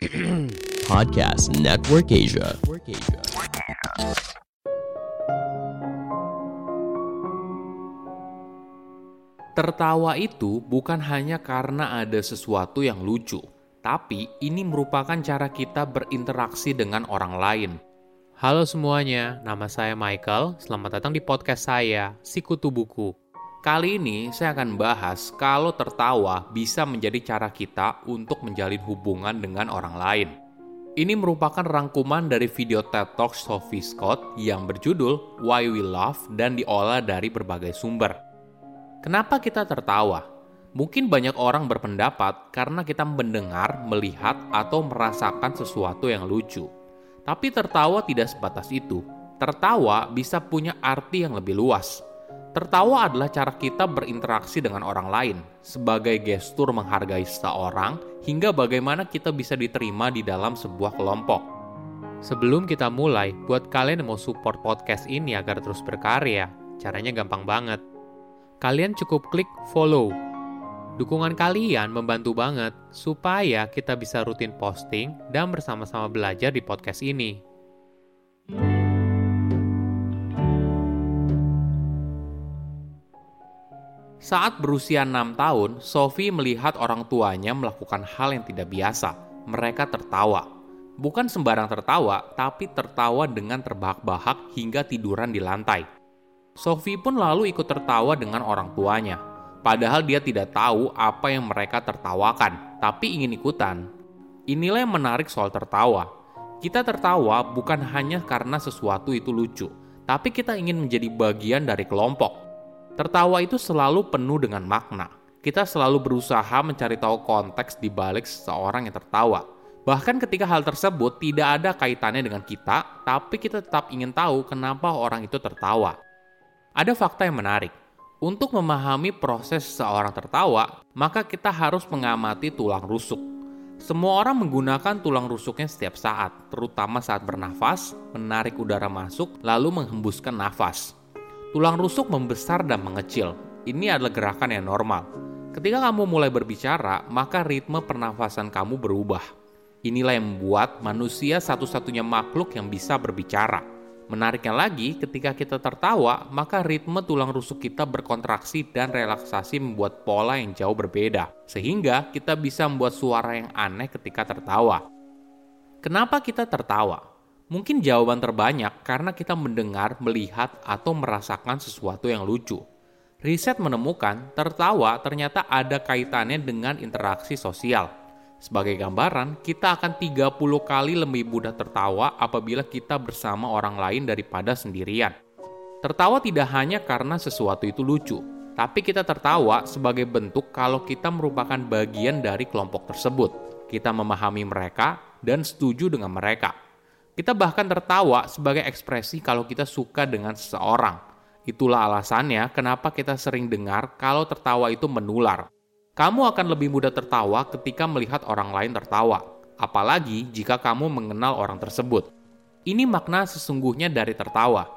Podcast Network Asia. Tertawa itu bukan hanya karena ada sesuatu yang lucu, tapi ini merupakan cara kita berinteraksi dengan orang lain. Halo semuanya, nama saya Michael. Selamat datang di podcast saya, Sikutu Buku. Kali ini saya akan bahas kalau tertawa bisa menjadi cara kita untuk menjalin hubungan dengan orang lain. Ini merupakan rangkuman dari video TED Talk Sophie Scott yang berjudul Why We Laugh dan diolah dari berbagai sumber. Kenapa kita tertawa? Mungkin banyak orang berpendapat karena kita mendengar, melihat, atau merasakan sesuatu yang lucu. Tapi tertawa tidak sebatas itu. Tertawa bisa punya arti yang lebih luas. Tertawa adalah cara kita berinteraksi dengan orang lain, sebagai gestur menghargai seseorang, hingga bagaimana kita bisa diterima di dalam sebuah kelompok. Sebelum kita mulai, buat kalian yang mau support podcast ini agar terus berkarya, caranya gampang banget. Kalian cukup klik follow. Dukungan kalian membantu banget supaya kita bisa rutin posting dan bersama-sama belajar di podcast ini. Saat berusia 6 tahun, Sophie melihat orang tuanya melakukan hal yang tidak biasa. Mereka tertawa. Bukan sembarang tertawa, tapi tertawa dengan terbahak-bahak hingga tiduran di lantai. Sophie pun lalu ikut tertawa dengan orang tuanya. Padahal dia tidak tahu apa yang mereka tertawakan, tapi ingin ikutan. Inilah yang menarik soal tertawa. Kita tertawa bukan hanya karena sesuatu itu lucu, tapi kita ingin menjadi bagian dari kelompok Tertawa itu selalu penuh dengan makna. Kita selalu berusaha mencari tahu konteks di balik seseorang yang tertawa. Bahkan ketika hal tersebut tidak ada kaitannya dengan kita, tapi kita tetap ingin tahu kenapa orang itu tertawa. Ada fakta yang menarik. Untuk memahami proses seseorang tertawa, maka kita harus mengamati tulang rusuk. Semua orang menggunakan tulang rusuknya setiap saat, terutama saat bernafas, menarik udara masuk, lalu menghembuskan nafas. Tulang rusuk membesar dan mengecil. Ini adalah gerakan yang normal. Ketika kamu mulai berbicara, maka ritme pernafasan kamu berubah. Inilah yang membuat manusia satu-satunya makhluk yang bisa berbicara. Menariknya lagi, ketika kita tertawa, maka ritme tulang rusuk kita berkontraksi dan relaksasi membuat pola yang jauh berbeda, sehingga kita bisa membuat suara yang aneh ketika tertawa. Kenapa kita tertawa? Mungkin jawaban terbanyak karena kita mendengar, melihat, atau merasakan sesuatu yang lucu. Riset menemukan tertawa ternyata ada kaitannya dengan interaksi sosial. Sebagai gambaran, kita akan 30 kali lebih mudah tertawa apabila kita bersama orang lain daripada sendirian. Tertawa tidak hanya karena sesuatu itu lucu, tapi kita tertawa sebagai bentuk kalau kita merupakan bagian dari kelompok tersebut. Kita memahami mereka dan setuju dengan mereka. Kita bahkan tertawa sebagai ekspresi kalau kita suka dengan seseorang. Itulah alasannya kenapa kita sering dengar kalau tertawa itu menular. Kamu akan lebih mudah tertawa ketika melihat orang lain tertawa, apalagi jika kamu mengenal orang tersebut. Ini makna sesungguhnya dari tertawa.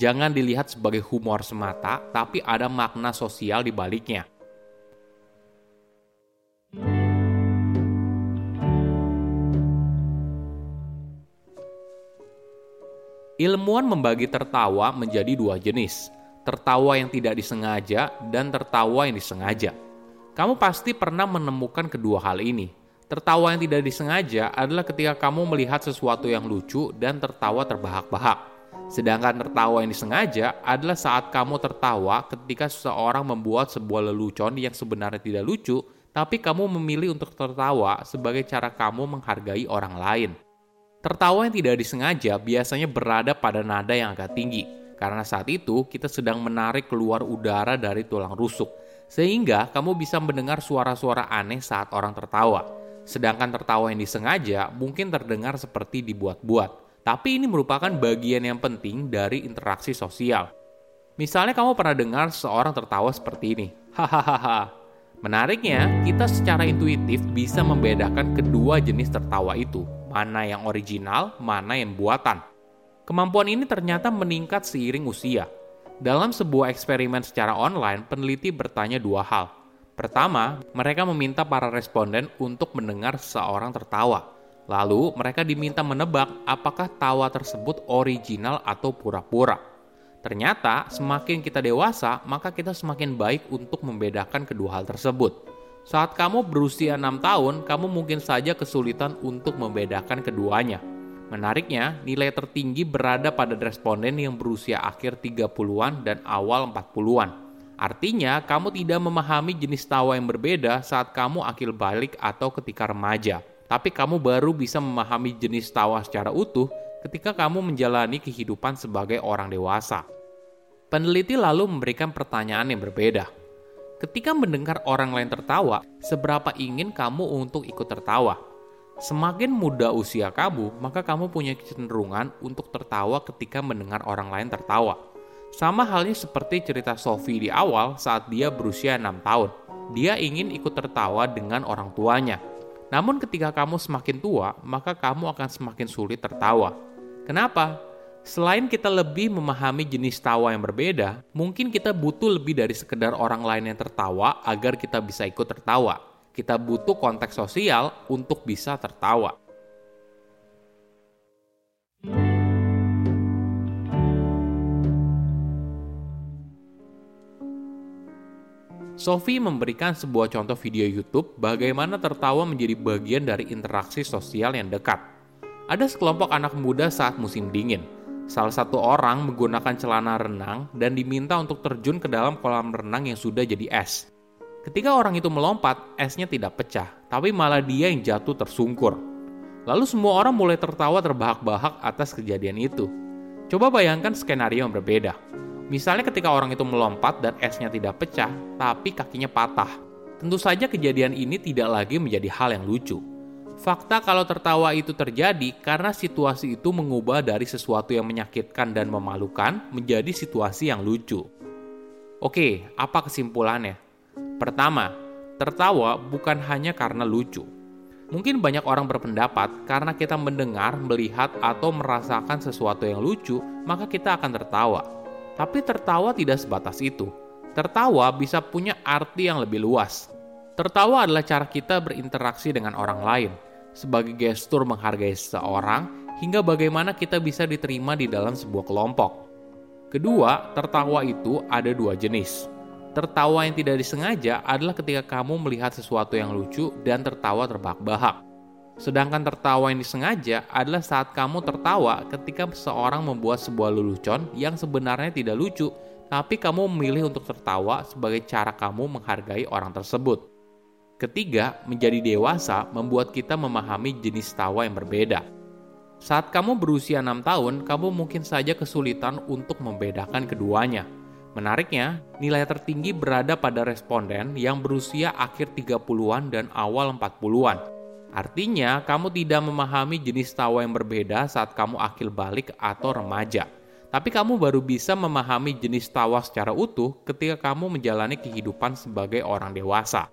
Jangan dilihat sebagai humor semata, tapi ada makna sosial di baliknya. Ilmuwan membagi tertawa menjadi dua jenis, tertawa yang tidak disengaja dan tertawa yang disengaja. Kamu pasti pernah menemukan kedua hal ini. Tertawa yang tidak disengaja adalah ketika kamu melihat sesuatu yang lucu dan tertawa terbahak-bahak. Sedangkan tertawa yang disengaja adalah saat kamu tertawa ketika seseorang membuat sebuah lelucon yang sebenarnya tidak lucu, tapi kamu memilih untuk tertawa sebagai cara kamu menghargai orang lain. Tertawa yang tidak disengaja biasanya berada pada nada yang agak tinggi, karena saat itu kita sedang menarik keluar udara dari tulang rusuk, sehingga kamu bisa mendengar suara-suara aneh saat orang tertawa. Sedangkan tertawa yang disengaja mungkin terdengar seperti dibuat-buat, tapi ini merupakan bagian yang penting dari interaksi sosial. Misalnya kamu pernah dengar seorang tertawa seperti ini, hahaha. Menariknya, kita secara intuitif bisa membedakan kedua jenis tertawa itu, mana yang original, mana yang buatan. Kemampuan ini ternyata meningkat seiring usia. Dalam sebuah eksperimen secara online, peneliti bertanya dua hal. Pertama, mereka meminta para responden untuk mendengar seseorang tertawa. Lalu mereka diminta menebak apakah tawa tersebut original atau pura-pura. Ternyata semakin kita dewasa, maka kita semakin baik untuk membedakan kedua hal tersebut. Saat kamu berusia 6 tahun, kamu mungkin saja kesulitan untuk membedakan keduanya. Menariknya, nilai tertinggi berada pada responden yang berusia akhir 30-an dan awal 40-an. Artinya, kamu tidak memahami jenis tawa yang berbeda saat kamu akil balik atau ketika remaja. Tapi kamu baru bisa memahami jenis tawa secara utuh ketika kamu menjalani kehidupan sebagai orang dewasa. Peneliti lalu memberikan pertanyaan yang berbeda. Ketika mendengar orang lain tertawa, seberapa ingin kamu untuk ikut tertawa? Semakin muda usia kamu, maka kamu punya kecenderungan untuk tertawa ketika mendengar orang lain tertawa. Sama halnya seperti cerita Sophie di awal saat dia berusia 6 tahun. Dia ingin ikut tertawa dengan orang tuanya. Namun ketika kamu semakin tua, maka kamu akan semakin sulit tertawa. Kenapa? Selain kita lebih memahami jenis tawa yang berbeda, mungkin kita butuh lebih dari sekedar orang lain yang tertawa agar kita bisa ikut tertawa. Kita butuh konteks sosial untuk bisa tertawa. Sophie memberikan sebuah contoh video YouTube bagaimana tertawa menjadi bagian dari interaksi sosial yang dekat. Ada sekelompok anak muda saat musim dingin. Salah satu orang menggunakan celana renang dan diminta untuk terjun ke dalam kolam renang yang sudah jadi es. Ketika orang itu melompat, esnya tidak pecah, tapi malah dia yang jatuh tersungkur. Lalu semua orang mulai tertawa terbahak-bahak atas kejadian itu. Coba bayangkan skenario yang berbeda Misalnya ketika orang itu melompat dan esnya tidak pecah, tapi kakinya patah. Tentu saja kejadian ini tidak lagi menjadi hal yang lucu. Fakta kalau tertawa itu terjadi karena situasi itu mengubah dari sesuatu yang menyakitkan dan memalukan menjadi situasi yang lucu. Oke, apa kesimpulannya? Pertama, tertawa bukan hanya karena lucu. Mungkin banyak orang berpendapat karena kita mendengar, melihat, atau merasakan sesuatu yang lucu, maka kita akan tertawa. Tapi tertawa tidak sebatas itu. Tertawa bisa punya arti yang lebih luas. Tertawa adalah cara kita berinteraksi dengan orang lain, sebagai gestur menghargai seseorang, hingga bagaimana kita bisa diterima di dalam sebuah kelompok. Kedua, tertawa itu ada dua jenis. Tertawa yang tidak disengaja adalah ketika kamu melihat sesuatu yang lucu dan tertawa terbahak-bahak. Sedangkan tertawa yang disengaja adalah saat kamu tertawa ketika seseorang membuat sebuah lelucon yang sebenarnya tidak lucu, tapi kamu memilih untuk tertawa sebagai cara kamu menghargai orang tersebut. Ketiga, menjadi dewasa membuat kita memahami jenis tawa yang berbeda. Saat kamu berusia 6 tahun, kamu mungkin saja kesulitan untuk membedakan keduanya. Menariknya, nilai tertinggi berada pada responden yang berusia akhir 30-an dan awal 40-an Artinya, kamu tidak memahami jenis tawa yang berbeda saat kamu akil balik atau remaja. Tapi kamu baru bisa memahami jenis tawa secara utuh ketika kamu menjalani kehidupan sebagai orang dewasa.